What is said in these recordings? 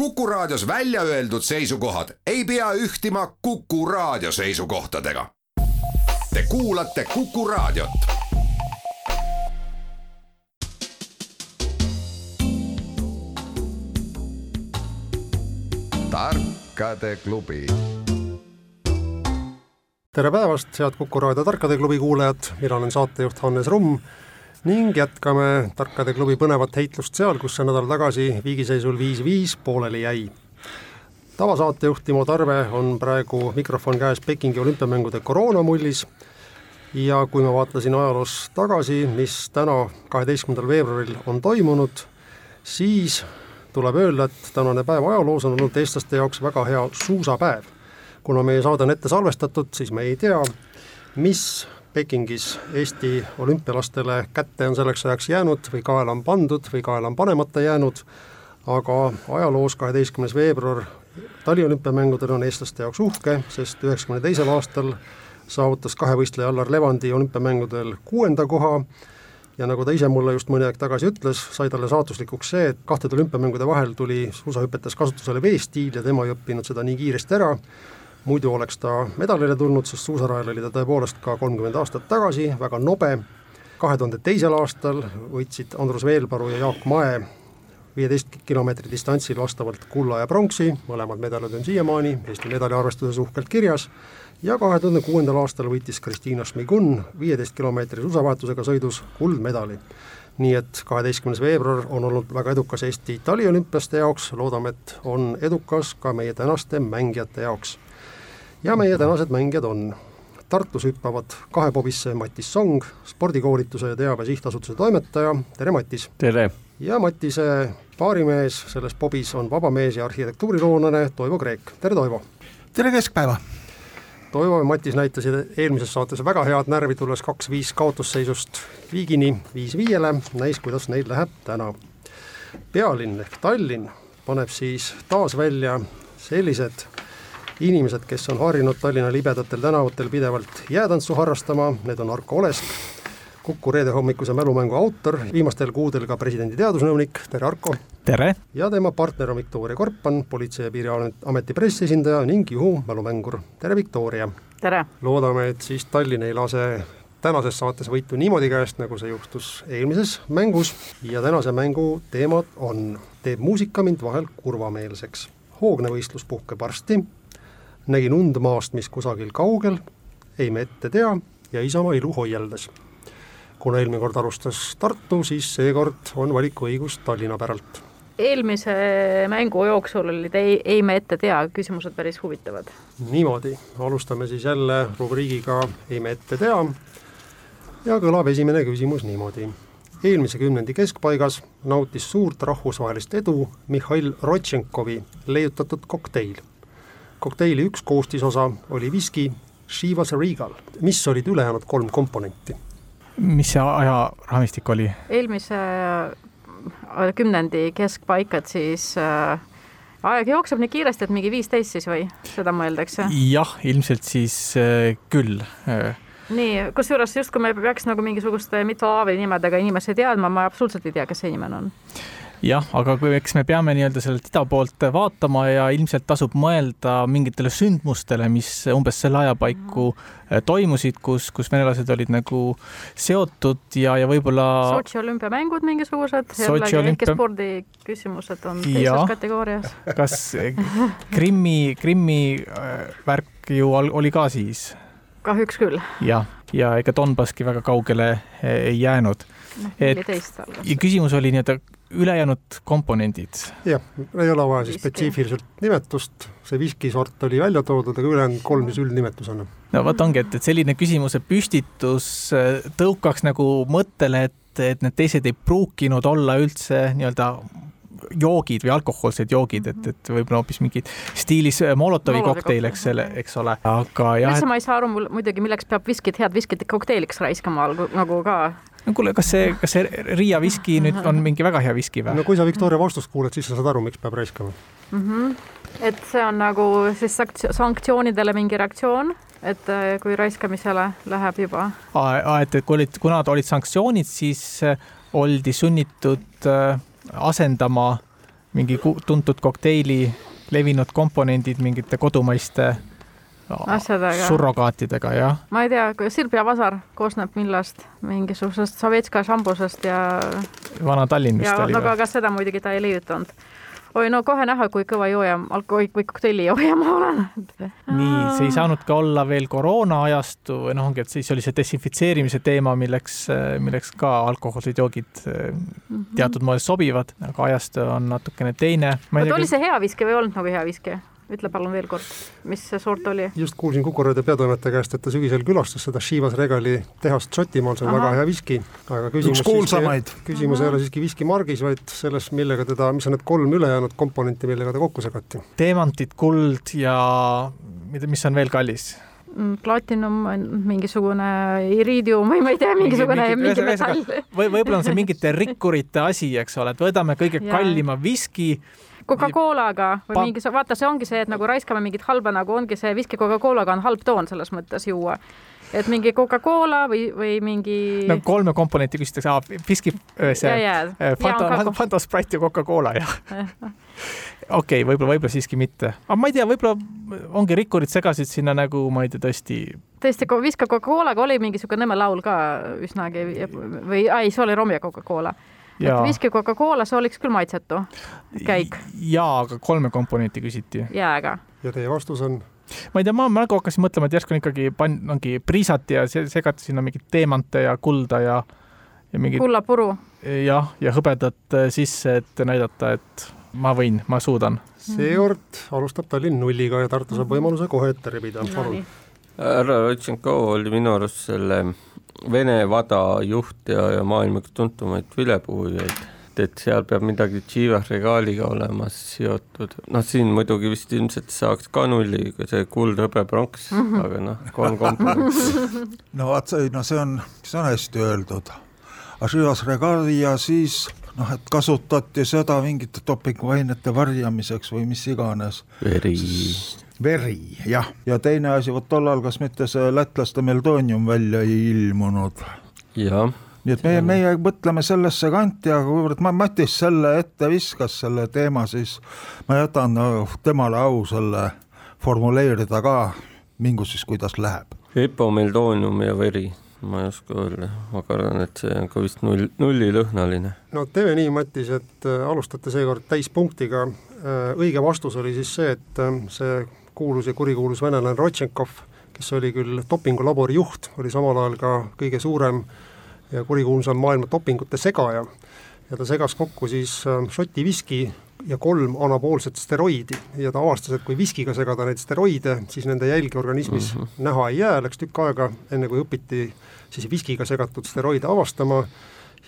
Kuku Raadios välja öeldud seisukohad ei pea ühtima Kuku Raadio seisukohtadega. Te kuulate Kuku Raadiot. tarkade klubi tere päevast, head Kuku raadio Tarkade klubi kuulajad, mina olen saatejuht Hannes Rumm ning jätkame Tarkade klubi põnevat heitlust seal, kus see nädal tagasi viigiseisul viis-viis pooleli jäi. tavasaatejuht Timo Tarve on praegu mikrofon käes Pekingi olümpiamängude koroonamullis ja kui ma vaatasin ajaloos tagasi, mis täna, kaheteistkümnendal veebruaril on toimunud, siis tuleb öelda, et tänane päev ajaloos on olnud eestlaste jaoks väga hea suusapäev. kuna meie saade on ette salvestatud, siis me ei tea, mis Pekingis Eesti olümpialastele kätte on selleks ajaks jäänud või kaela on pandud või kaela on panemata jäänud, aga ajaloos kaheteistkümnes veebruar taliolümpiamängudel on eestlaste jaoks uhke, sest üheksakümne teisel aastal saavutas kahevõistleja Allar Levandi olümpiamängudel kuuenda koha ja nagu ta ise mulle just mõni aeg tagasi ütles, sai talle saatuslikuks see, et kahtede olümpiamängude vahel tuli suusahüpetes kasutusele veestiil ja tema ei õppinud seda nii kiiresti ära, muidu oleks ta medalile tulnud, sest suusarajal oli ta tõepoolest ka kolmkümmend aastat tagasi väga nobe, kahe tuhande teisel aastal võitsid Andrus Veelparu ja Jaak Mae viieteist kilomeetri distantsil vastavalt kulla ja pronksi, mõlemad medalid on siiamaani Eesti medaliarvestuses uhkelt kirjas, ja kahe tuhande kuuendal aastal võitis Kristiina Šmigun viieteist kilomeetri suusavahetusega sõidus kuldmedali. nii et kaheteistkümnes veebruar on olnud väga edukas Eesti taliolümpiaste jaoks, loodame, et on edukas ka meie tänaste mängijate jaoks ja meie tänased mängijad on Tartus hüppavad kahepobisse Matis Song, spordikoolituse ja teabe sihtasutuse toimetaja, tere Matis! tere! ja Matise baarimees selles pobis on vabamees ja arhitektuuriloonlane Toivo Kreek, tere Toivo! tere keskpäeva! Toivo ja Matis näitasid eelmises saates väga head närvi, tulles kaks-viis kaotusseisust viigini viis-viiele, näis, kuidas neil läheb täna. pealinn ehk Tallinn paneb siis taas välja sellised inimesed, kes on harjunud Tallinna libedatel tänavatel pidevalt jäätantsu harrastama, need on Arko Olesk, Kuku reedehommikuse mälumängu autor, viimastel kuudel ka presidendi teadusnõunik, tere Arko! tere! ja tema partner on Viktoria Korpan, Politsei- ja Piirivalveameti pressiesindaja ning Juhu mälumängur, tere Viktoria! tere! loodame, et siis Tallinn ei lase tänases saates võitu niimoodi käest, nagu see juhtus eelmises mängus ja tänase mängu teemad on teeb muusika mind vahel kurvameelseks. hoogne võistlus puhkeb varsti, nägin und maast, mis kusagil kaugel, ei me ette tea ja Isamaa ilu hoieldas. kuna eelmine kord alustas Tartu, siis seekord on valikuõigus Tallinna päralt. eelmise mängu jooksul olid ei, ei me ette tea küsimused päris huvitavad. niimoodi, alustame siis jälle rubriigiga Ei me ette tea ja kõlab esimene küsimus niimoodi. eelmise kümnendi keskpaigas nautis suurt rahvusvahelist edu Mihhail Rodtšenkovi leiutatud kokteil kokteili üks koostisosa oli viski Chivas Regal, mis olid ülejäänud kolm komponenti? mis see ajaraamistik oli? eelmise kümnendi keskpaikad siis äh, aeg jookseb nii kiiresti, et mingi viisteist siis või, seda mõeldakse? jah, ilmselt siis äh, küll äh. nii, kusjuures justkui me peaks nagu mingisuguste mitteaavi nimedega inimesi teadma, ma absoluutselt ei tea, kes see inimene on jah, aga kui, eks me peame nii-öelda sellelt ida poolt vaatama ja ilmselt tasub mõelda mingitele sündmustele, mis umbes selle ajapaiku äh, toimusid, kus, kus venelased olid nagu seotud ja, ja võib-olla. Sotši olümpiamängud mingisugused, jällegi olümpia... spordiküsimused on teises kategoorias. kas Krimmi, Krimmi äh, värk ju oli ka siis? kahjuks küll. jah, ja ega Donbasski väga kaugele ei jäänud. noh, neliteist algas. ja küsimus oli nii-öelda ülejäänud komponendid? jah, ei ole vaja siis spetsiifiliselt nimetust, see viskisort oli välja toodud, aga ülejäänud kolm siis üldnimetusena. no vot ongi, et, et selline küsimuse püstitus äh, tõukaks nagu mõttele, et, et need teised ei pruukinud olla üldse nii-öelda joogid või alkohoolsed joogid, et, et võib-olla hoopis mingid stiilis äh, Molotovi kokteil, eks selle, eks ole, aga jah. üldse ma ei saa aru mul muidugi, milleks peab viskit, head viskit kokteiliks raiskama nagu ka no kuule, kas see, kas see Riia viski nüüd on mingi väga hea viski või? no kui sa Victoria vastust kuuled, siis sa saad aru, miks peab raiskama mm. -hmm. et see on nagu siis sanktsioonidele mingi reaktsioon, et äh, kui raiskamisele läheb juba. et, et kui olid, kuna olid sanktsioonid, siis äh, oldi sunnitud äh, asendama mingi tuntud kokteili levinud komponendid mingite kodumaiste Asjadega. surrogaatidega, jah. ma ei tea, sirb ja vasar koosneb millest, mingisugusest Sovetska šambusest ja Vana-Tallinn vist ja oli no aga või? ka seda muidugi ta ei leiutanud. oi no kohe näha, kui kõva jooja, alkoholi või kokteilijooja ma olen. nii, see ei saanud ka olla veel koroona ajastu või noh, ongi, et siis oli see desinfitseerimise teema, milleks, milleks ka alkohoolsed joogid eh, teatud moel sobivad, aga ajastu on natukene teine. oota, oli see hea viski või ei olnud nagu hea viski? Ütle palun veel kord, mis see sort oli? just kuulsin Kuku raadio peatoimetaja käest, et ta sügisel külastas seda Chivas Regali tehast Šotimaal, see on Ahah. väga hea viski, aga küsimus üks kuulsamaid. küsimus ei ole siiski viskimargis, vaid selles, millega teda, mis on need kolm ülejäänud komponenti, millega ta kokku segati. teemantid, kuld ja mida, mis on veel kallis? Mm, Platinum, mingisugune iriidium või ma ei tea, mingisugune Mingi- mingi mingi- metall. või võib-olla on see mingite rikkurite asi, eks ole, et võtame kõige Jaa. kallima viski Coca-Colaga või Pa- mingi, vaata, see ongi see, et nagu raiskame mingit halba, nagu ongi see viski Coca-Colaga on halb toon selles mõttes juua. et mingi Coca-Cola või, või mingi no kolme komponenti küsitakse, viski, see ja, ja, eh, Fanta ka- Fanta Sprite ja Coca-Cola, jah. okei okay,, võib-olla, võib-olla siiski mitte, aga ma ei tea, võib-olla ongi rikkurid segasid sinna nagu ma ei tea, tõesti tõesti, viska Coca-Colaga oli mingisugune nõme laul ka üsnagi või ei, see oli Rom ja Coca-Cola. Et viski Coca-Cola, see oleks küll maitsetu käik jaa, aga kolme komponenti küsiti. jääga. ja teie vastus on? ma ei tea, ma ma nagu hakkasin mõtlema, et järsku on ikkagi pan-, ongi priisati ja se- segati sinna mingeid teemante ja kulda ja ja mingid kullapuru. jah, ja hõbedat äh, sisse, et näidata, et ma võin, ma suudan. seekord alustab Tallinn nulliga ja Tartu saab võimaluse kohe ette rebida, palun. härra Rotšenko oli minu arust selle Vene vada juht ja, ja maailma üks tuntumaid vilepuhujaid. et seal peab midagi Chivas regaaliga olema seotud, noh, siin muidugi vist ilmselt saaks ka nulliga see kuld, hõbe, pronks, aga noh, kolm komponenti. no vaat see, no see on, see on hästi öeldud. Ashivas Regalia siis noh, et kasutati seda mingite dopinguainete varjamiseks või mis iganes. veri. veri, jah, ja teine asi, vot tollal kas mitte see lätlaste Meldoonium välja ei ilmunud. jah, nii et meie, meie mõtleme sellesse kanti, aga kuivõrd ma Matis selle ette viskas, selle teema, siis ma jätan no, temale au selle formuleerida ka, mingu siis kuidas läheb. epomeldoonium ja veri, ma ei oska öelda, ma kardan, et see on ka vist null, nullilõhnaline. no teeme nii, Matis, et äh, alustate seekord täispunktiga. õige vastus oli siis see, et äh, see kuulus ja kurikuulus venelane Rodtšenkov, kes oli küll dopingulabori juht, oli samal ajal ka kõige suurem ja kurikuulsam maailma dopingute segaja ja ta segas kokku siis äh, Šoti viski ja kolm anaboolset steroidi ja ta avastas, et kui viskiga segada neid steroide, siis nende jälgi organismis mm -hmm. näha ei jää, läks tükk aega, enne kui õpiti siis viskiga segatud steroide avastama,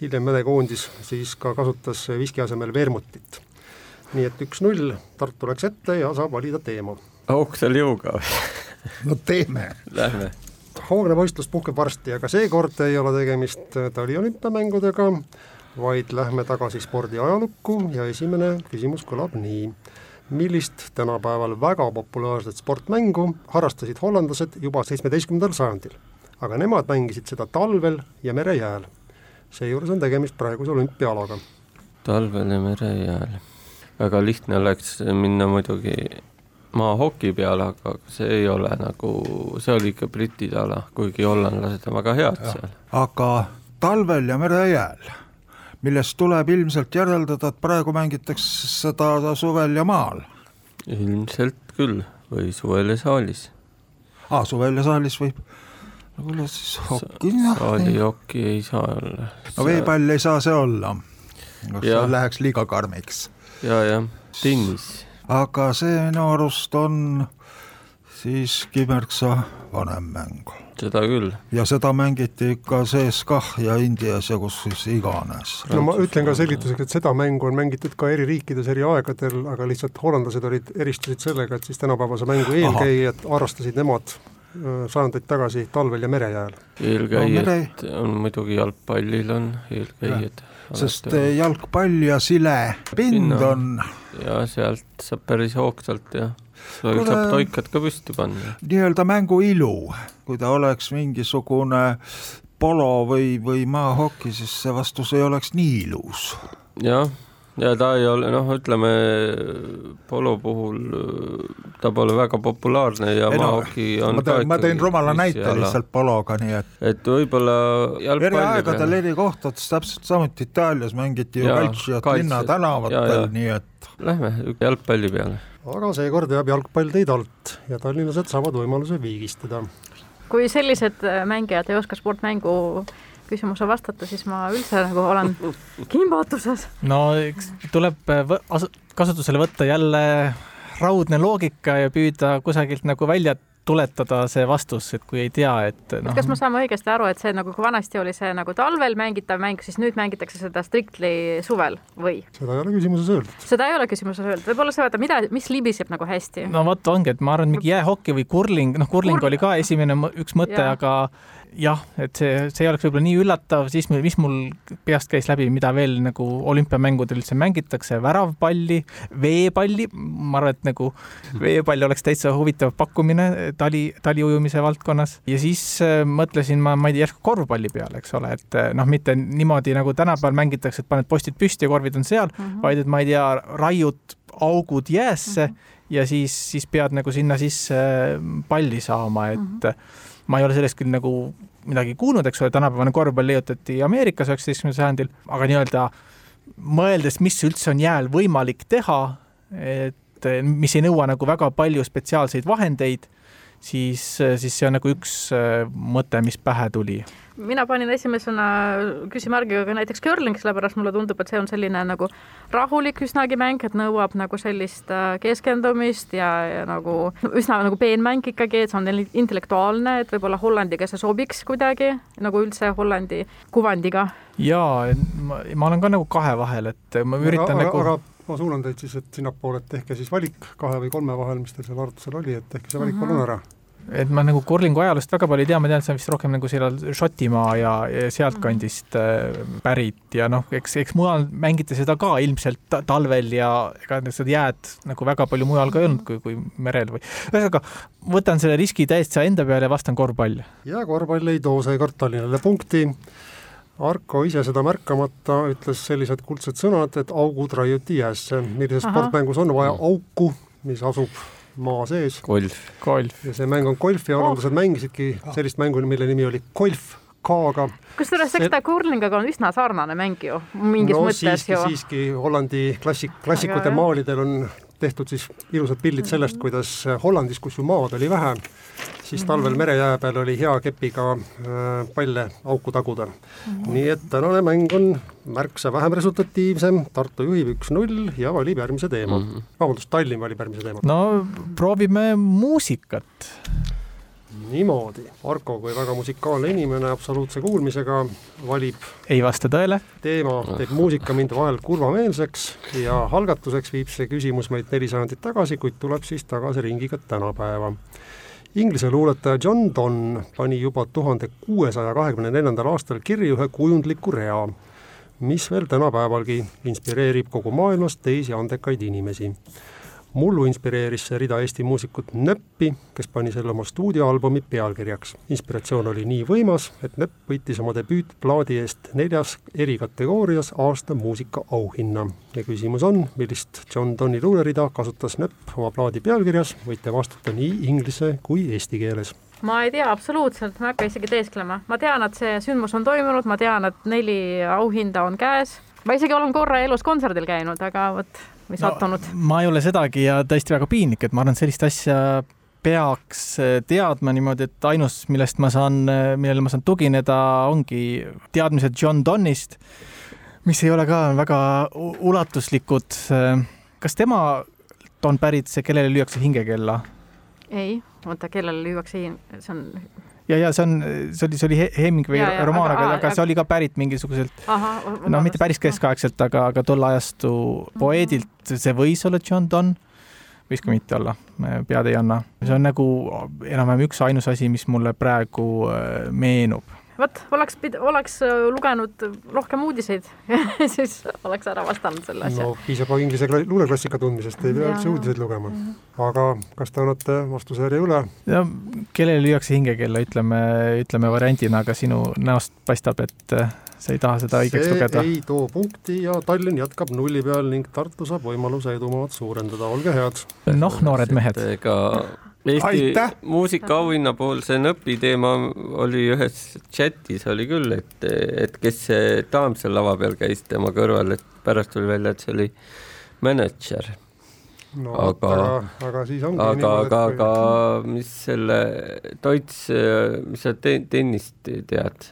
hiljem Vene koondis siis ka kasutas viski asemel vermutit. nii et üks-null, Tartu läks ette ja saab valida teema. Auk seal jõuga no teeme. Lähme. hoogne võistlus puhkeb varsti, aga seekord ei ole tegemist taliolümpiamängudega, vaid lähme tagasi spordi ajalukku ja esimene küsimus kõlab nii. millist tänapäeval väga populaarset sportmängu harrastasid hollandlased juba seitsmeteistkümnendal sajandil? aga nemad mängisid seda talvel ja merejääl. seejuures on tegemist praeguse olümpiaalaga. talvel ja merejääl. väga lihtne oleks minna muidugi maahoki peale, aga see ei ole nagu, see oli ikka britide ala, kuigi hollandlased on väga head seal. aga talvel ja merejääl, millest tuleb ilmselt järeldada, et praegu mängitakse seda suvel ja maal. ilmselt küll või suvel ja saalis. aa, suvel ja saalis võib, no kuule siis hoki, saalihoki ei saa olla. no veepall ei saa see olla, Jah. see läheks liiga karmiks. ja, jah, tennis. Aga see minu arust on siiski märksa vanem mäng seda küll. ja seda mängiti ikka CSKA ja Indias ja kus siis iganes. no ma ütlen ka selgituseks, et seda mängu on mängitud ka eri riikides eri aegadel, aga lihtsalt hollandlased olid, eristusid sellega, et siis tänapäevase mängu eelkäijad harrastasid nemad öö, sajandeid tagasi talvel ja merejääl. eelkäijad No no, on muidugi jalgpallil on eelkäijad. Sest eh, jalgpall ja silepind Pinna. on ja sealt saab päris hoogsalt ja Kuule- saab toikad ka püsti panna. nii-öelda mängu ilu, kui ta oleks mingisugune polo või, või maahoki, siis see vastus ei oleks nii ilus. jah, ja ta ei ole noh, ütleme polo puhul ta pole väga populaarne ja maahoki on ma teen, ma teen rumala näite ala. lihtsalt pologa, nii et. et võib-olla. eri aegadel eri kohtades täpselt samuti Itaalias mängiti ju kaltsiot linna tänavatel, nii et. Lähme jalgpalli peale. aga seekord jääb jalgpall teid alt ja tallinlased saavad võimaluse viigistada. kui sellised mängijad ei oska sportmängu küsimuse vastata, siis ma üldse nagu olen kimbatuses. no eks tuleb äh, kasutusele võtta jälle raudne loogika ja püüda kusagilt nagu välja tuletada see vastus, et kui ei tea, et noh. kas me saame õigesti aru, et see nagu, kui vanasti oli see nagu talvel mängitav mäng, siis nüüd mängitakse seda strictly suvel või? seda ei ole küsimuses öeldud. seda ei ole küsimuses öeldud, võib-olla see, vaata, mida, mis libiseb nagu hästi? no vot ongi, et ma arvan, mingi jäähoki või kurling, noh, kurling Kur... oli ka esimene üks mõte, aga jah, et see, see ei oleks võib-olla nii üllatav, siis mis mul peast käis läbi, mida veel nagu olümpiamängudel üldse mängitakse, väravpalli, veepalli, ma arvan, et nagu veepall oleks täitsa huvitav pakkumine tali, taliujumise valdkonnas ja siis äh, mõtlesin ma, ma ei tea, järsku korvpalli peale, eks ole, et äh, noh, mitte niimoodi nagu tänapäeval mängitakse, et paned postid püsti ja korvid on seal mm, -hmm. vaid et ma ei tea, raiud augud jäässe mm -hmm. ja siis, siis pead nagu sinna sisse palli saama, et mm -hmm ma ei ole sellest küll nagu midagi kuulnud, eks ole, tänapäevane korvpall leiutati Ameerikas üheksateistkümnendal sajandil, aga nii-öelda mõeldes, mis üldse on jääl võimalik teha, et mis ei nõua nagu väga palju spetsiaalseid vahendeid, siis, siis see on nagu üks mõte, mis pähe tuli mina panin esimesena küsimärgiga ka näiteks curling, sellepärast mulle tundub, et see on selline nagu rahulik üsnagi mäng, et nõuab nagu sellist äh, keskendumist ja, ja nagu üsna nagu peenmäng ikkagi, et see on intellektuaalne, et võib-olla Hollandiga see sobiks kuidagi nagu üldse Hollandi kuvandiga. jaa, ma, ma olen ka nagu kahe vahel, et ma üritan aga, nagu aga ma suunan teid siis, et sinnapoole, et tehke siis valik kahe või kolme vahel, mis teil seal arvutusel oli, et tehke see valik palun -hmm. ära et ma nagu kurlingu ajaloost väga palju ei tea, ma tean, et see on vist rohkem nagu seal Šotimaa ja, ja sealtkandist äh, pärit ja noh, eks, eks mujal mängiti seda ka ilmselt talvel ja ega seda jääd nagu väga palju mujal ka ei olnud kui, kui merel või ühesõnaga, võtan selle riski täiesti enda peale ja vastan korvpall. ja korvpall ei too seekord Tallinnale punkti. Arko ise seda märkamata ütles sellised kuldsed sõnad, et augud raiuti jäässe. millises sportmängus on vaja auku, mis asub maa sees. golf. golf. ja see mäng on golf ja hollandlased oh. mängisidki sellist mängu, mille nimi oli golf K-ga. kusjuures eks ta kurlingaga on üsna sarnane mäng ju, mingis no, mõttes siiski, ju. siiski Hollandi klassik, klassikute Aga, maalidel on tehtud siis ilusad pildid sellest, kuidas Hollandis, kus ju maad oli vähe, siis talvel merejää peal oli hea kepiga äh, palle auku taguda mm. -hmm. nii et tänane mäng on märksa vähem resultatiivsem, Tartu juhib üks-null ja valib järgmise teema mm. -hmm. vabandust, Tallinn valib järgmise teema. no proovime muusikat niimoodi, Arko kui väga musikaalne inimene absoluutse kuulmisega valib ei vasta tõele. teema teeb muusika mind vahel kurvameelseks ja algatuseks viib see küsimus meid neli sajandit tagasi, kuid tuleb siis tagasi ringiga tänapäeva. Inglise luuletaja John Donne pani juba tuhande kuuesaja kahekümne neljandal aastal kirja ühe kujundliku rea, mis veel tänapäevalgi inspireerib kogu maailmas teisi andekaid inimesi mullu inspireeris see rida Eesti muusikut Nöppi, kes pani selle oma stuudioalbumi pealkirjaks. inspiratsioon oli nii võimas, et Nöpp võitis oma debüütplaadi eest neljas eri kategoorias aasta muusika auhinna. ja küsimus on, millist John Donne'i luulerida kasutas Nöpp oma plaadi pealkirjas, võite vastata nii inglise kui eesti keeles ma ei tea absoluutselt, ma ei hakka isegi teesklema, ma tean, et see sündmus on toimunud, ma tean, et neli auhinda on käes, ma isegi olen korra elus kontserdil käinud, aga vot või sattunud no,? ma ei ole sedagi ja tõesti väga piinlik, et ma arvan, et sellist asja peaks äh, teadma niimoodi, et ainus, millest ma saan, äh, millele ma saan tugineda, ongi teadmised John Donne'ist, mis ei ole ka väga ulatuslikud. Kas temalt on pärit see, kellele lüüakse hingekella? ei, oota, kellele lüüakse, see on ja, ja see on, see oli, see oli Hemingway romaan, aga, aga see oli ka pärit mingisuguselt, no mitte päris keskaegselt, aga, aga tolle ajastu poeedilt, see võis olla John Donne, võis ka mitte olla, pead ei anna. see on nagu enam-vähem üks ainus asi, mis mulle praegu äh, meenub vot, oleks, oleks äh, lugenud rohkem uudiseid siis oleks ära vastanud selle asja. no piisab ka inglise luuleklassika tundmisest, ei pea üldse uudiseid lugema. aga kas te annate vastuse järje üle? no kellele lüüakse hingekella, ütleme, ütleme variandina, aga sinu näost paistab, et äh, sa ei taha seda õigeks lugeda? ei too punkti ja Tallinn jätkab nulli peal ning Tartu saab võimaluse edumaad suurendada, olge head. noh, noored mehed. ega Eesti Aitäh! muusikaauhinna puhul see nõpi teema oli ühes chatis oli küll, et, et kes see daam seal lava peal käis tema kõrval, et pärast tuli välja, et see oli mänedžer. no Aga- aga, aga siis ongi aga, aga, aga mis selle Deutsch, mis sa te, tennist tead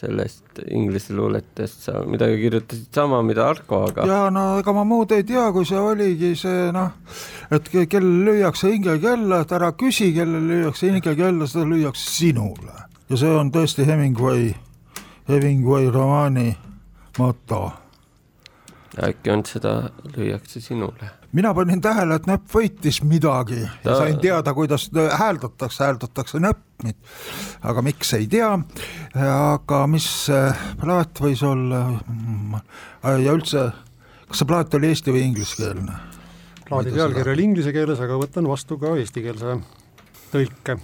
sellest inglise luuletest, sa midagi kirjutasid sama, mida Arko, aga ja no ega ma muud ei tea, kui see oligi see noh, et ke- kellel lüüakse hingekella, et ära küsi, kellel lüüakse hingekella, seda lüüakse sinule. ja see on tõesti Hemingway, Hemingway romaani moto. äkki on seda, lüüakse sinule. Mina panin tähele, et näpp võitis midagi. Ja Ta- sain teada, kuidas hääldatakse, hääldatakse näpp, aga miks ei tea. aga mis see plaat võis olla? Ja üldse, kas see plaat oli eesti või ingliskeelne? plaadi pealkiri oli inglise keeles, aga võtan vastu ka eestikeelse tõlke.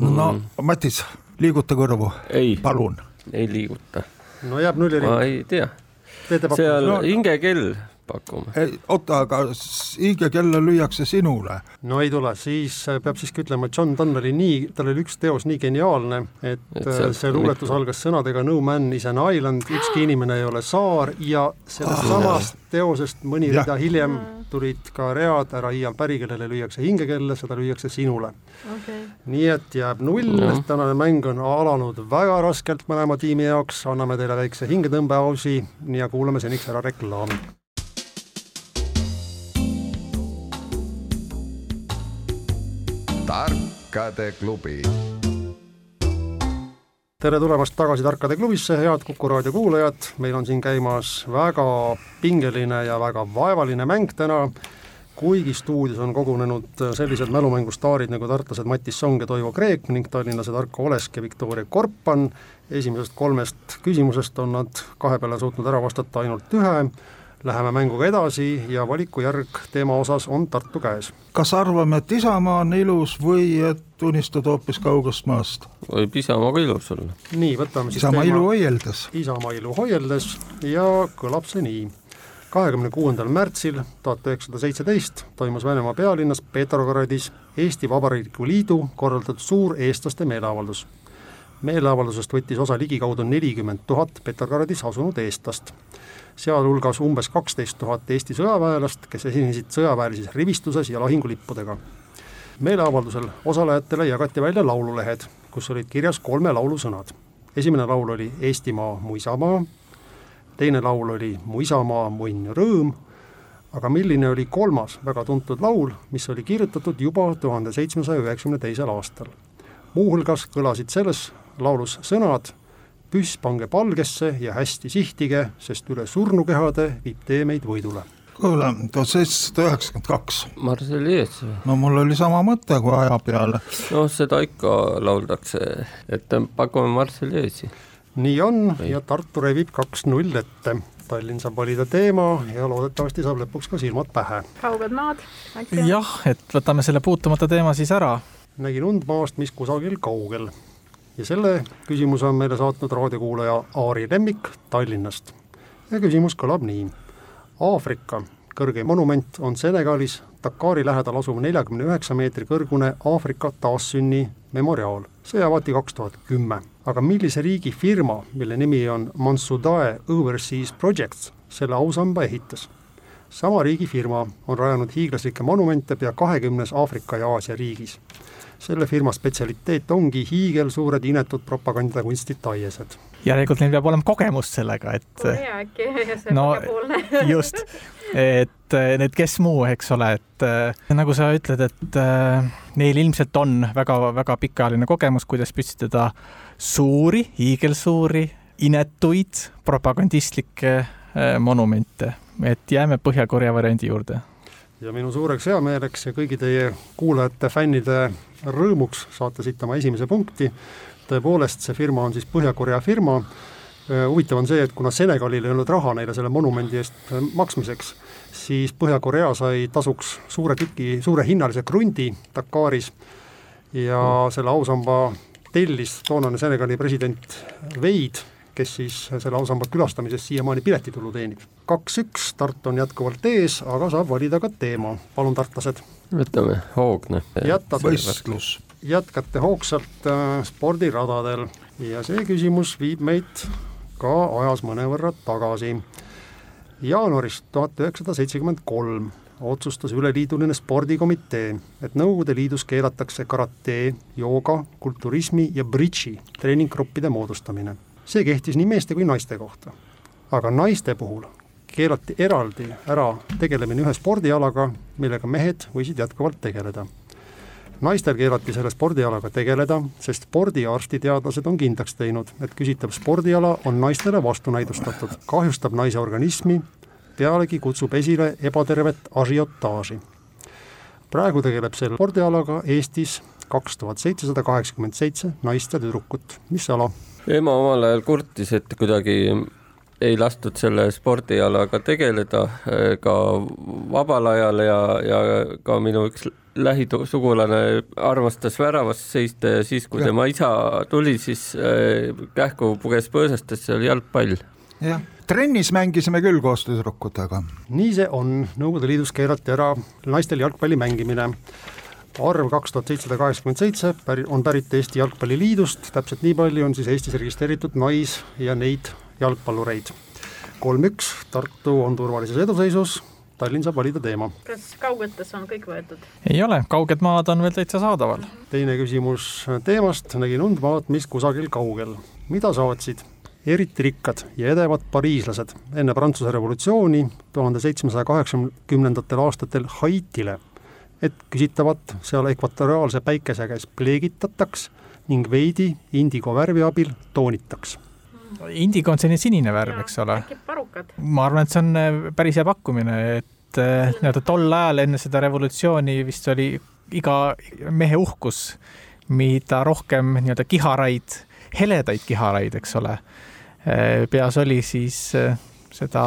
no Matis, liiguta kõrvu, ei, palun. ei liiguta, no jääb nulli ma ring, ei tea, seal? No- hingekell pakume. oota, aga s- hingekella lüüakse sinule. no ei tule, siis äh, peab siiski ütlema, et John Donne oli nii, tal oli üks teos nii geniaalne, et Et äh, see luuletus mitu- algas sõnadega No man is an island, ükski inimene ei ole saar ja sellest samast teosest mõni rida hiljem tulid ka read Ära iial päri, kellele lüüakse hingekella, seda lüüakse sinule. okei, nii et jääb null Jah., tänane mäng on alanud väga raskelt mõlema tiimi jaoks, anname teile väikse hingetõmbeausi ja kuulame seniks ära reklaami. Tarkade klubi tere tulemast tagasi Tarkade klubisse, head Kuku raadio kuulajad, meil on siin käimas väga pingeline ja väga vaevaline mäng täna, kuigi stuudios on kogunenud sellised mälumängustaarid nagu tartlased Matis Song ja Toivo Kreek ning tallinlased Arko Olesk ja Viktoria Korpan, esimesest kolmest küsimusest on nad kahe peale suutnud ära vastata ainult ühe, läheme mänguga edasi ja valikujärg teema osas on Tartu käes. kas arvame, et Isamaa on ilus või et unistad hoopis kaugest maast? võib Isamaa ka ilus olla. nii, võtame siis Isamaa ilu hoieldes. Isamaa ilu hoieldes ja kõlab see nii. kahekümne kuuendal märtsil tuhat üheksasada seitseteist toimus Venemaa pealinnas Petrogradis Eesti Vabariikliku Liidu korraldatud suur eestlaste meeleavaldus. meeleavaldusest võttis osa ligikaudu nelikümmend tuhat Petrogradis asunud eestlast, sealhulgas umbes kaksteist tuhat Eesti sõjaväelast, kes esinesid sõjaväelises rivistuses ja lahingulippudega. meeleavaldusel osalejatele jagati välja laululehed, kus olid kirjas kolme laulu sõnad. esimene laul oli Eestimaa, mu isamaa, teine laul oli Mu isamaa, mu õnn ja rõõm, aga milline oli kolmas väga tuntud laul, mis oli kirjutatud juba tuhande seitsmesaja üheksakümne teisel aastal. muuhulgas kõlasid selles laulus sõnad püss pange palgesse ja hästi sihtige, sest üle surnukehade viib tee meid võidule. kuule, tuhat seitsesada üheksakümmend kaks. Marselies või? no mul oli sama mõte kui aja peale. noh, seda ikka lauldakse, et pakume Marseliesi. nii on ja Tartu revib kaks-null ette. Tallinn saab valida teema ja loodetavasti saab lõpuks ka silmad pähe. kauged maad jah, et võtame selle puutumata teema siis ära. nägin und maast, mis kusagil kaugel. Ja selle küsimuse on meile saatnud raadiokuulaja Aari Lemmik Tallinnast. ja küsimus kõlab nii. Aafrika kõrgeim monument on Senegalis Dakari lähedal asuv neljakümne üheksa meetri kõrgune Aafrika taassünni memoriaal. see avati kaks tuhat kümme. aga millise riigi firma, mille nimi on Mansudae Overseas Projects, selle ausamba ehitas? sama riigi firma on rajanud hiiglaslikke monumente pea kahekümnes Aafrika ja Aasia riigis selle firma spetsialiteet ongi hiigelsuured inetud propagandakunsti taiesed. järelikult neil peab olema kogemust sellega, et No, just, et eh, need, kes muu, eks ole, et eh, nagu sa ütled, et eh, neil ilmselt on väga-väga pikaajaline kogemus, kuidas püstitada suuri, hiigelsuuri, inetuid propagandistlikke monumente, et jääme Põhja-Korea variandi juurde. Ja minu suureks heameeleks ja kõigi teie kuulajate, fännide rõõmuks saate siit oma esimese punkti. tõepoolest, see firma on siis Põhja-Korea firma. huvitav on see, et kuna Senegalil ei olnud raha neile selle monumendi eest maksmiseks, siis Põhja-Korea sai tasuks suure tüki, suure hinnalise krundi Dakaris ja selle ausamba tellis toonane Senegali president Veid, kes siis selle ausamba külastamisest siiamaani piletitulu teenib. kaks-üks, Tartu on jätkuvalt ees, aga saab valida ka teema, palun tartlased. Võtame hoogne. võistlus. jätkate hoogsalt äh, spordiradadel ja see küsimus viib meid ka ajas mõnevõrra tagasi. jaanuaris tuhat üheksasada seitsekümmend kolm otsustas üleliiduline spordikomitee, et Nõukogude Liidus keelatakse karate, jooga, kulturismi ja bridži treeninggruppide moodustamine. see kehtis nii meeste kui naiste kohta. aga naiste puhul keelati eraldi ära tegelemine ühe spordialaga, millega mehed võisid jätkuvalt tegeleda. naistel keelati selle spordialaga tegeleda, sest spordiarstiteadlased on kindlaks teinud, et küsitav spordiala on naistele vastunäidustatud, kahjustab naise organismi pealegi kutsub esile ebatervet ažiotaaži. praegu tegeleb selle spordialaga Eestis kaks tuhat seitsesada kaheksakümmend seitse naist ja tüdrukut, mis ala? ema omal ajal kurtis, et kuidagi ei lastud selle spordialaga tegeleda ka vabal ajal ja, ja ka minu üks lähisugulane armastas väravas seista ja siis, kui ja. tema isa tuli, siis äh, kähku puges põõsastesse oli jalgpall. jah trennis mängisime küll koos tüdrukutega. nii see on, Nõukogude Liidus keelati ära naistel jalgpalli mängimine. arv kaks tuhat seitsesada kaheksakümmend seitse on pärit Eesti Jalgpalliliidust, täpselt nii palju on siis Eestis registreeritud nais- ja neid jalgpallureid. kolm-üks, Tartu on turvalises eduseisus, Tallinn saab valida teema. kas kaugetes on kõik võetud? ei ole, kauged maad on veel täitsa saadaval. teine küsimus teemast, nägin und maad, mis kusagil kaugel. mida saatsid eriti rikkad ja edevad pariislased enne Prantsuse revolutsiooni tuhande seitsmesaja kaheksakümnendatel aastatel Haitile, et küsitavat seal ekvatoriaalse päikese käes pleegitataks ning veidi indigo värvi abil toonitaks. Indigo on selline sinine värv, eks ole. ma arvan, et see on äh, päris hea pakkumine, et äh, nii-öelda tol ajal enne seda revolutsiooni vist oli iga mehe uhkus, mida rohkem nii-öelda kiharaid, heledaid kiharaid, eks ole Äh, peas oli, siis seda,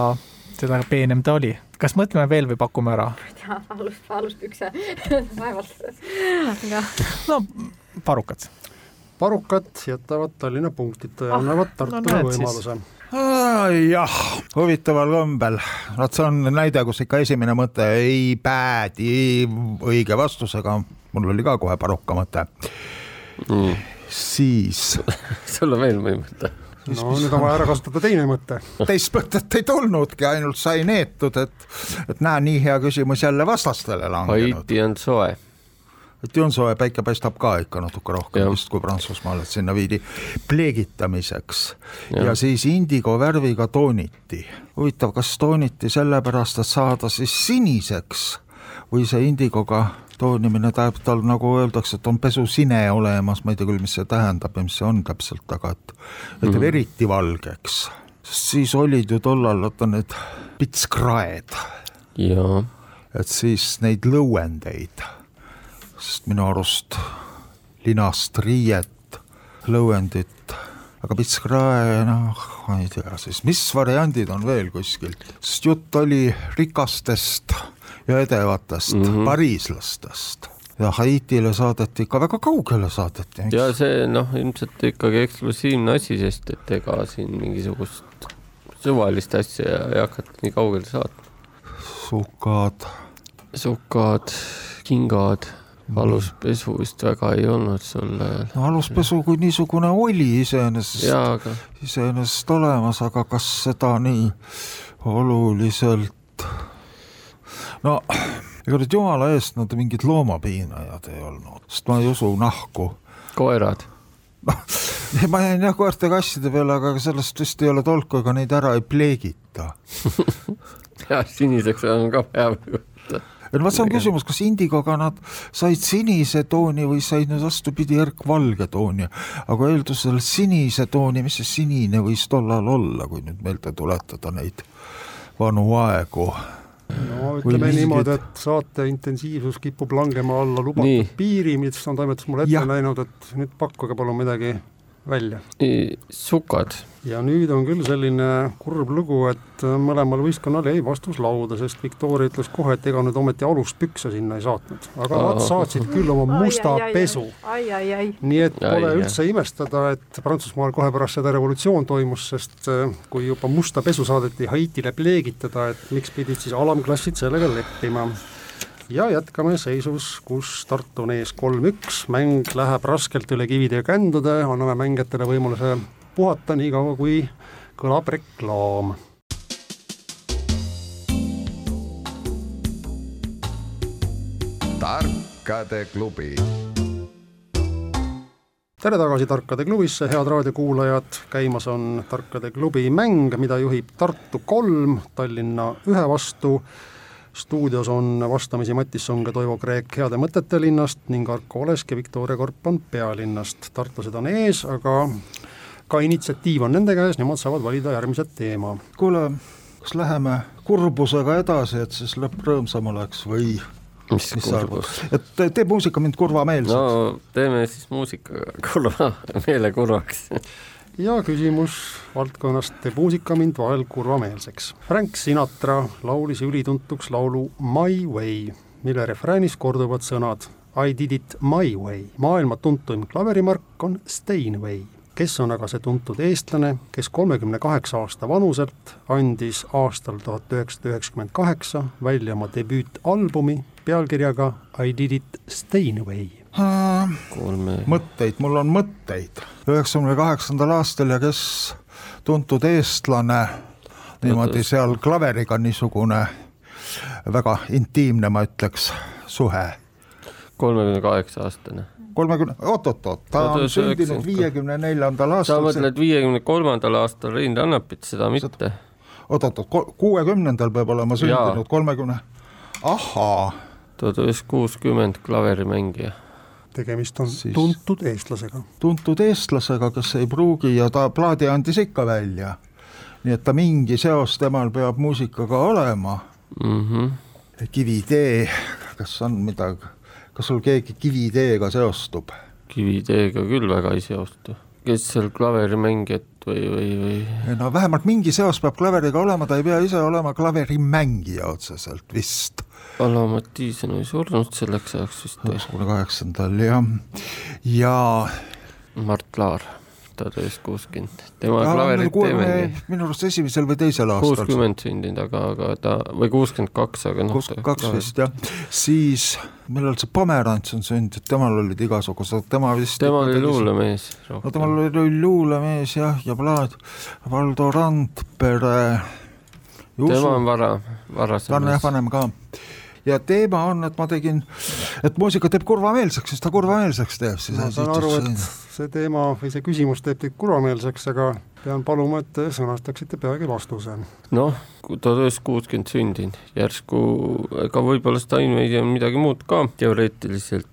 seda peenem ta oli. kas mõtleme veel või pakume ära? ma ei tea, alust, aluspükse vaevalt. no parukad. Parukad jätavad Tallinna punktita ja ah, annavad Tartule no, võimaluse jah, huvitaval kombel, vot see on näide, kus ikka esimene mõte ei päädi õige vastusega, mul oli ka kohe paruka mõte mm.. siis sul on veel mõni mõte? no nüüd on vaja ära kasutada teine mõte. teist mõtet ei tulnudki, ainult sai neetud, et, et näe, nii hea küsimus jälle vastastele langenud. Haiti on soe. Haiti on soe, päike paistab ka ikka natuke rohkem ja. vist kui Prantsusmaal, et sinna viidi pleegitamiseks ja, ja siis indigo värviga tooniti. huvitav, kas tooniti sellepärast, et saada siis siniseks või see indigoga toonimine tähendab, tal nagu öeldakse, et on pesusine olemas, ma ei tea küll, mis see tähendab ja mis see on täpselt, aga et, et teeb mm. eriti valgeks. sest siis olid ju tollal, vaata need pitskraed. et siis neid lõuendeid, sest minu arust linast riiet, lõuendit aga pitskrae, noh, ma ei tea siis, mis variandid on veel kuskil, sest jutt oli rikastest ja edevatest mm -hmm. pariislastest ja Haitile saadeti ikka väga kaugele saadeti. ja see noh, ilmselt ikkagi eksklusiivne asi, sest et ega siin mingisugust suvalist asja ei hakata nii kaugele saatma. sukad. sukad, kingad, aluspesu vist väga ei olnud sul ajal. no aluspesu kui niisugune oli iseenesest, aga... iseenesest olemas, aga kas seda nii oluliselt no ega nüüd jumala eest nad mingid loomapiinajad ei olnud, sest ma ei usu nahku. koerad? noh, ma jäin jah koerte-kasside peale, aga sellest vist ei ole tolku, ega neid ära ei pleegita jah, siniseks on ka hea et vot see on küsimus, kas indigoga nad said sinise tooni või said nüüd vastupidi erkvalge tooni, aga eeldusel sinise tooni, mis see sinine võis tollal olla, kui nüüd meelde tuletada neid vanu aegu no ütleme niimoodi, et saate intensiivsus kipub langema alla lubatud Nii. piiri, mis on toimetus mulle ette ja. näinud, et nüüd pakkuge palun midagi välja. sukad. Ja nüüd on küll selline kurb lugu, et mõlemal võistkonnal jäi vastus lauda, sest Victoria ütles kohe, et ega nüüd ometi aluspükse sinna ei saatnud, aga nad saatsid küll oma musta ai, pesu. nii et pole ai, üldse ai. imestada, et Prantsusmaal kohe pärast seda revolutsioon toimus, sest äh, kui juba musta pesu saadeti Haitile pleegitada, et miks pidid siis alamklassid sellega leppima. Ja jätkame seisus, kus Tartu on ees kolm-üks, mäng läheb raskelt üle kivide ja kändude, anname mängijatele võimaluse puhata nii kaua, kui kõlab reklaam. tarkade klubi tere tagasi Tarkade klubisse, head raadiokuulajad, käimas on Tarkade klubi mäng, mida juhib Tartu kolm Tallinna ühe vastu stuudios on vastamisi Mattis Song ja Toivo Kreek Heade Mõtete linnast ning Arko Olesk ja Viktoria Korpan pealinnast. tartlased on ees, aga ka initsiatiiv on nende käes, nemad saavad valida järgmise teema. kuule, kas läheme kurbusega edasi, et siis lõpp rõõmsam oleks või mis, mis kurbus? et teeb muusika mind kurvameelseks. no teeme siis muusika kurva, meele kurvaks ja küsimus valdkonnast teeb muusika mind vahel kurvameelseks. Frank Sinatra laulis ülituntuks laulu My Way, mille refräänis korduvad sõnad I did it my way. maailma tuntuim klaverimark on Steinway. Kes on aga see tuntud eestlane, kes kolmekümne kaheksa aasta vanuselt andis aastal tuhat üheksasada üheksakümmend kaheksa välja oma debüütalbumi pealkirjaga I did it Steinway kolme. mõtteid, mul on mõtteid. üheksakümne kaheksandal aastal ja kes tuntud eestlane, niimoodi seal klaveriga niisugune väga intiimne, ma ütleks, suhe. kolmekümne kaheksa aastane kolmekümne, oot-oot-oot, ta on sündinud viiekümne neljandal aastal. sa mõtled viiekümne kolmandal aastal Rein Rannapit, seda mitte? oot-oot-oot, kuuekümnendal peab olema sündinud, kolmekümne, ahhaa. tuhat üheksasada kuuskümmend klaverimängija tegemist on siis tuntud eestlasega. tuntud eestlasega, kes ei pruugi ja ta plaadi andis ikka välja. nii et ta mingi seos temal peab muusikaga olema mm. -hmm. Kivitee, kas on midagi, kas sul keegi Kiviteega seostub? Kiviteega küll väga ei seostu, kes seal klaverimängijat või, või, või? no vähemalt mingi seos peab klaveriga olema, ta ei pea ise olema klaverimängija otseselt vist Alamat Tiisen oli surnud selleks ajaks vist. üheksakümne kaheksandal jah, ja. Mart Laar, tuhat üheksasada kuuskümmend, tema klaverit ei mängi. minu arust esimesel või teisel aastal. kuuskümmend sündinud, aga, aga ta, või kuuskümmend kaks, aga noh. kuuskümmend kaks vist jah, siis millal see Pomerants on sündinud, temal olid igasugused, tema vist. tema oli luulemees. no temal oli luulemees jah, ja plaat, Valdo Randpere. tema on vara, varasem. ta on jah vanem ka ja teema on, et ma tegin, et muusika teeb kurvameelseks, siis ta kurvameelseks teeb. ma saan aru, et see teema või see küsimus teeb teid kurvameelseks, aga pean paluma, et te sõnastaksite peagi vastuse. noh, tuhat üheksasada kuuskümmend sündinud, järsku ega võib-olla Steinway on midagi muud ka teoreetiliselt,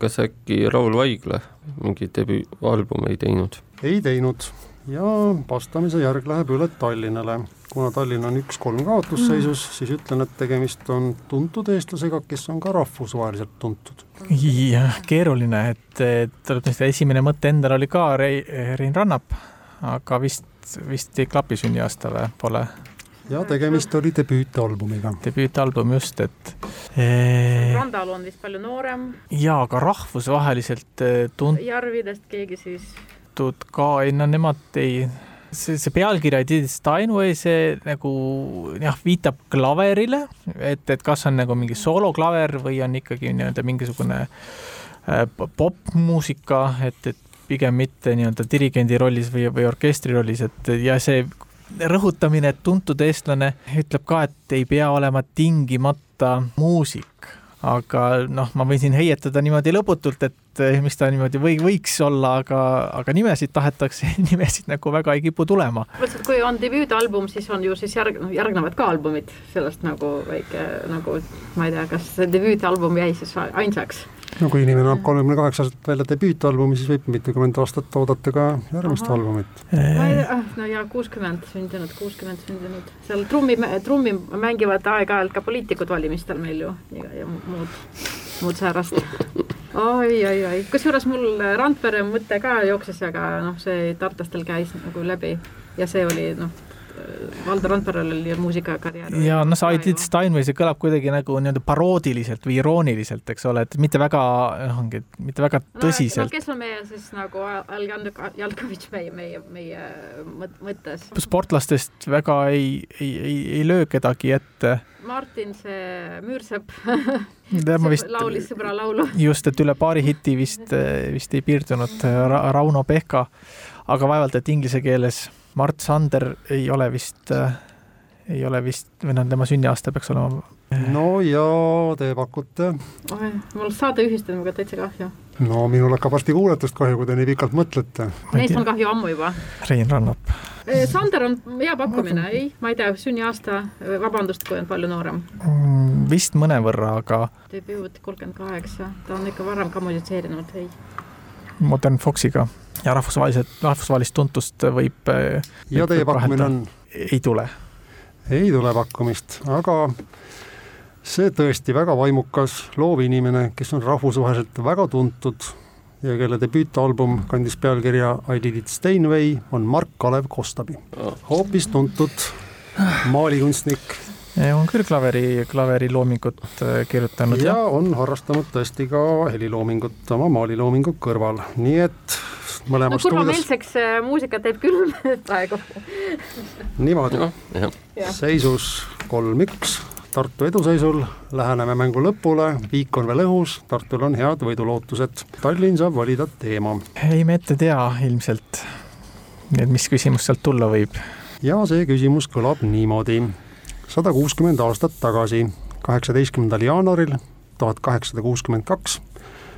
kas äkki Raul Vaigla mingi debüüalbumi ei teinud? ei teinud ja vastamise järg läheb üle Tallinnale kuna Tallinn on üks-kolm kaotusseisus mm., siis ütlen, et tegemist on tuntud eestlasega, kes on ka rahvusvaheliselt tuntud. jah, keeruline, et, et tuleb tõesti esimene mõte endal oli ka Rei, Rein Rannap, aga vist, vist ei klapi sünniaastale, pole. ja tegemist oli debüütalbumiga. debüütalbum just, et ee.... Randalu on vist palju noorem. jaa, aga rahvusvaheliselt eh, tunt-. Järvidest keegi siis? ka, ei no nemad ei see, see pealkiri I did it Steinway, see nagu jah, viitab klaverile, et, et kas on nagu mingi sooloklaver või on ikkagi nii-öelda mingisugune äh, popmuusika, et, et pigem mitte nii-öelda dirigendi rollis või, või orkestri rollis, et ja see rõhutamine, et tuntud eestlane ütleb ka, et ei pea olema tingimata muusik. Aga noh, ma võin siin heietada niimoodi lõputult, et eh, mis ta niimoodi või võiks olla, aga, aga nimesid tahetakse, nimesid nagu väga ei kipu tulema. mõtlesin, et kui on debüütalbum, siis on ju siis järg-, järgnevad ka albumid, sellest nagu väike nagu ma ei tea, kas debüütalbum jäi siis ainsaks no kui inimene annab kolmekümne kaheksa aastaselt välja debüütalbumi, siis võib mitukümmend aastat oodata ka järgmist Aha. albumit. Ah, no ja kuuskümmend sündinud, kuuskümmend sündinud, seal trummi, trummi mängivad aeg-ajalt ka poliitikud valimistel meil ju ja, ja muud, muud säärast. Oi, oi, oi, kusjuures mul Randpere mõte ka jooksis, aga noh, see tartlastel käis nagu läbi ja see oli noh, Valdo Randperel muusikakarjäär. ja noh, sa Edith Steinway, see kõlab kuidagi nagu nii-öelda paroodiliselt või irooniliselt, eks ole, et mitte väga, noh, ongi, mitte väga tõsiselt no,. kes on meie siis nagu Al Jalkovitš meie, meie, meie mõttes? sportlastest väga ei, ei, ei, ei löö kedagi ette. Martin, see Müürsepp vist, laulis sõbra laulu. just, et üle paari hiti vist, vist ei piirdunud Ra Rauno Pehka, aga vaevalt, et inglise keeles Mart Sander ei ole vist äh,, ei ole vist, või noh, tema sünniaasta peaks olema. no ja te pakute? mul saade ühistamisega täitsa kahju. no minul hakkab varsti kuuletust kahju, kui te nii pikalt mõtlete. Neist on kahju ammu juba. Rein Rannap. Sander on hea pakkumine, ei, ma ei tea, sünniaasta, vabandust, kui on palju noorem mm,. vist mõnevõrra, aga. debüüt kolmkümmend kaheksa, ta on ikka varem ka musitseerinud, ei. Modern Foxiga ja rahvusvaheliselt, rahvusvahelist tuntust võib. Äh, ja teie pakkumine on? ei tule. ei tule pakkumist, aga see tõesti väga vaimukas loovinimene, kes on rahvusvaheliselt väga tuntud ja kelle debüütalbum kandis pealkirja I did it Steinway, on Mark-Kalev Kostabi. hoopis tuntud maalikunstnik on küll klaveri, klaveriloomingut äh, kirjutanud. ja on harrastanud tõesti ka heliloomingut oma maaliloomingu kõrval, nii et mõlemas no, kurvameelseks stuudios... Äh, muusikat teeb küll praegu. niimoodi no,, seisus kolm-üks, Tartu eduseisul, läheneme mängu lõpule, viik on veel õhus, Tartul on head võidulootused, Tallinn saab valida teema. ei, me ette tea ilmselt, et mis küsimus sealt tulla võib. ja see küsimus kõlab niimoodi. Sada kuuskümmend aastat tagasi, kaheksateistkümnendal jaanuaril tuhat kaheksasada kuuskümmend kaks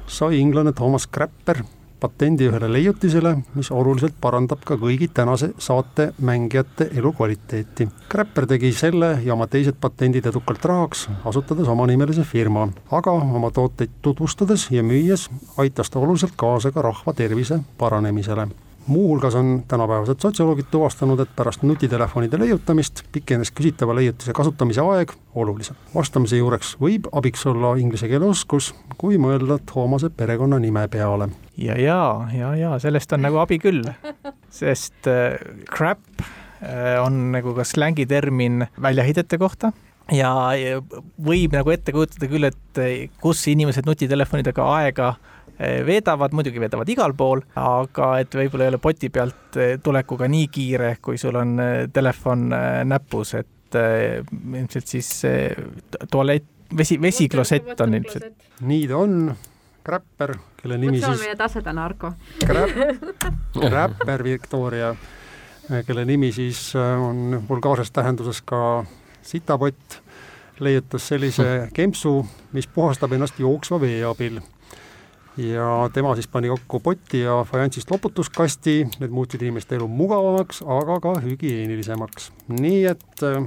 sai inglane Thomas Crapper patendi ühele leiutisele, mis oluliselt parandab ka kõigi tänase saate mängijate elukvaliteeti. Crapper tegi selle ja oma teised patendid edukalt rahaks, asutades omanimelise firma, aga oma tooteid tutvustades ja müües aitas ta oluliselt kaasa ka rahva tervise paranemisele muuhulgas on tänapäevased sotsioloogid tuvastanud, et pärast nutitelefonide leiutamist pikenes küsitava leiutise kasutamise aeg oluliselt. vastamise juureks võib abiks olla inglise keele oskus, kui mõelda Toomase perekonnanime peale. ja, ja, ja, ja sellest on nagu abi küll, sest äh, crap äh, on nagu ka slängitermin väljaheidete kohta ja võib nagu ette kujutada küll, et äh, kus inimesed nutitelefonidega aega veedavad, muidugi veedavad igal pool, aga et võib-olla ei ole poti pealt eh, tulekuga nii kiire, kui sul on eh, telefon näpus, et ilmselt siis tualett, vesi, vesiklosett on ilmselt. nii ta on, Crapper, kelle nimi siis. see on meie tase täna, Arko. Crapper Victoria, kelle nimi siis on vulgaarses tähenduses ka sitapott, leiutas sellise kempsu, mis puhastab ennast jooksva vee abil ja tema siis pani kokku poti ja fajanssist loputuskasti, need muutsid inimeste elu mugavamaks, aga ka hügieenilisemaks. nii et äh,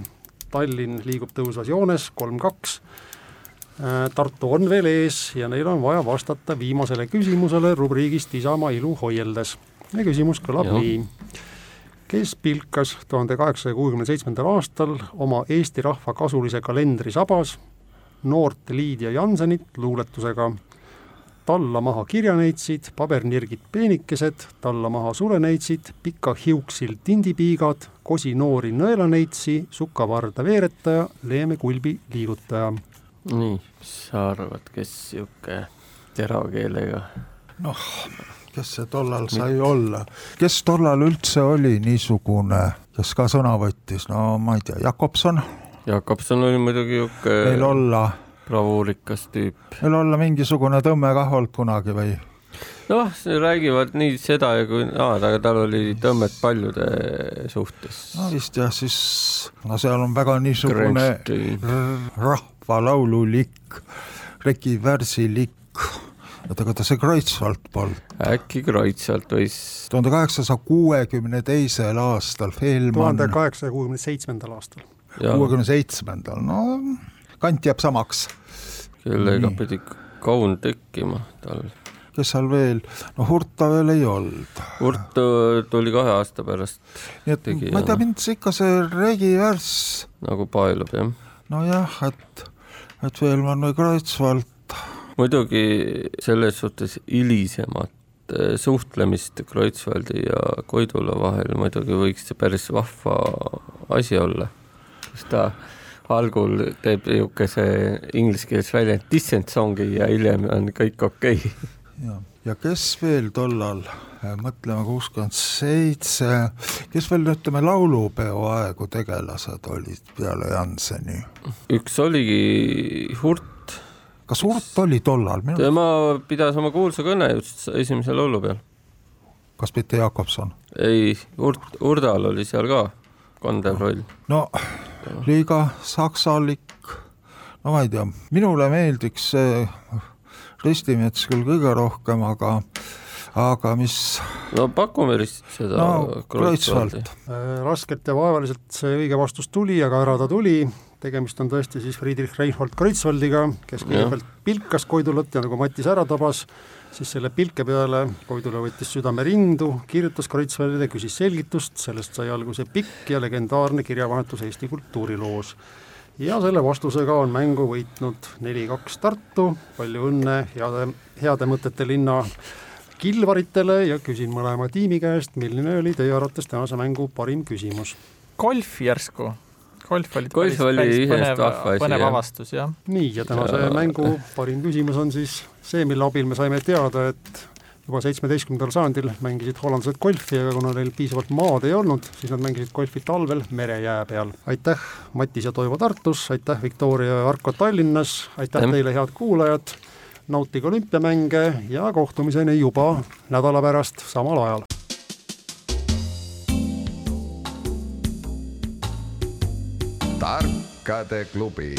Tallinn liigub tõusvas joones, kolm-kaks, äh, Tartu on veel ees ja neil on vaja vastata viimasele küsimusele rubriigist Isamaa ilu hoieldes. ja küsimus kõlab Juh. nii. kes pilkas tuhande kaheksasaja kuuekümne seitsmendal aastal oma Eesti rahva kasulise kalendri sabas noort Liidia Jansenit luuletusega talla maha kirjaneitsid, pabernirgid peenikesed, talla maha suleneitsid, pika hiuksil tindipiigad, kosi noori nõelaneitsi, sukavarda veeretaja, leeme kulbi liigutaja. nii, mis sa arvad, kes sihuke terakeelega? noh, kes see tollal sai olla, kes tollal üldse oli niisugune, kes ka sõna võttis, no ma ei tea, Jakobson? Jakobson oli muidugi sihuke. meil olla bravuurikas tüüp. võil olla mingisugune tõmme kah olnud kunagi või? noh, räägivad nii seda ja kui, aga tal oli tõmmet paljude suhtes. no vist jah, siis no seal on väga niisugune rahvalaululik, rekivärsilik oota, aga ta see Kreutzwald polnud? äkki Kreutzwald võis. tuhande kaheksasaja kuuekümne teisel aastal tuhande kaheksasaja kuuekümne seitsmendal aastal. kuuekümne seitsmendal, no kant jääb samaks. Kellega pidi kaun tekkima tal. kes seal veel, no Hurta veel ei olnud. Hurt tuli kahe aasta pärast. nii et tegi, ma ei tea, mind see ikka see regi värss. nagu paelub jah. nojah, et, et Veelmann või Kreutzwald muidugi selles suhtes hilisemat eh, suhtlemist Kreutzwaldi ja Koidula vahel muidugi võiks see päris vahva asi olla, kus ta algul teeb niisuguse inglise keeles väljend dissent song'i ja hiljem on kõik okei okay. ja, ja kes veel tollal, mõtleme kuuskümmend seitse, kes veel ütleme laulupeo aegu tegelased olid peale Janseni? üks oligi Hurt. kas Hurt oli tollal? tema pidas oma kuulsa kõne just esimesel laulupeol. kas mitte Jakobson? ei, Hurt, Hurdal oli seal ka kandev roll. no liiga saksalik, no ma ei tea, minule meeldiks see Ristimets küll kõige rohkem, aga aga mis no pakume seda no, Kreutzwaldi. Raskelt ja vaevaliselt see õige vastus tuli, aga ära ta tuli, tegemist on tõesti siis Friedrich Reinhold Kreutzwaldiga, kes kõigepealt pilkas Koidulat ja nagu Matis ära tabas, siis selle pilke peale Koidula võttis südame rindu, kirjutas Kreutzwaldile, küsis selgitust, sellest sai alguse pikk ja legendaarne kirjavahetus Eesti kultuuriloos. Ja selle vastusega on mängu võitnud neli-kaks Tartu, palju õnne heade, heade mõtete linna kilvaritele ja küsin mõlema tiimi käest, milline oli teie arvates tänase mängu parim küsimus? golf järsku, golf oli golf oli päris põnev, põnev jah. avastus, jah. nii, ja tänase ja... mängu parim küsimus on siis see, mille abil me saime teada, et juba seitsmeteistkümnendal sajandil mängisid hollandlased golfi, aga kuna neil piisavalt maad ei olnud, siis nad mängisid golfi talvel merejää peal. aitäh, Matis ja Toivo Tartus, aitäh, Viktoria ja Arko Tallinnas, aitäh teile, head kuulajad, nautige olümpiamänge ja kohtumiseni juba nädala pärast samal ajal. Tarkade klubi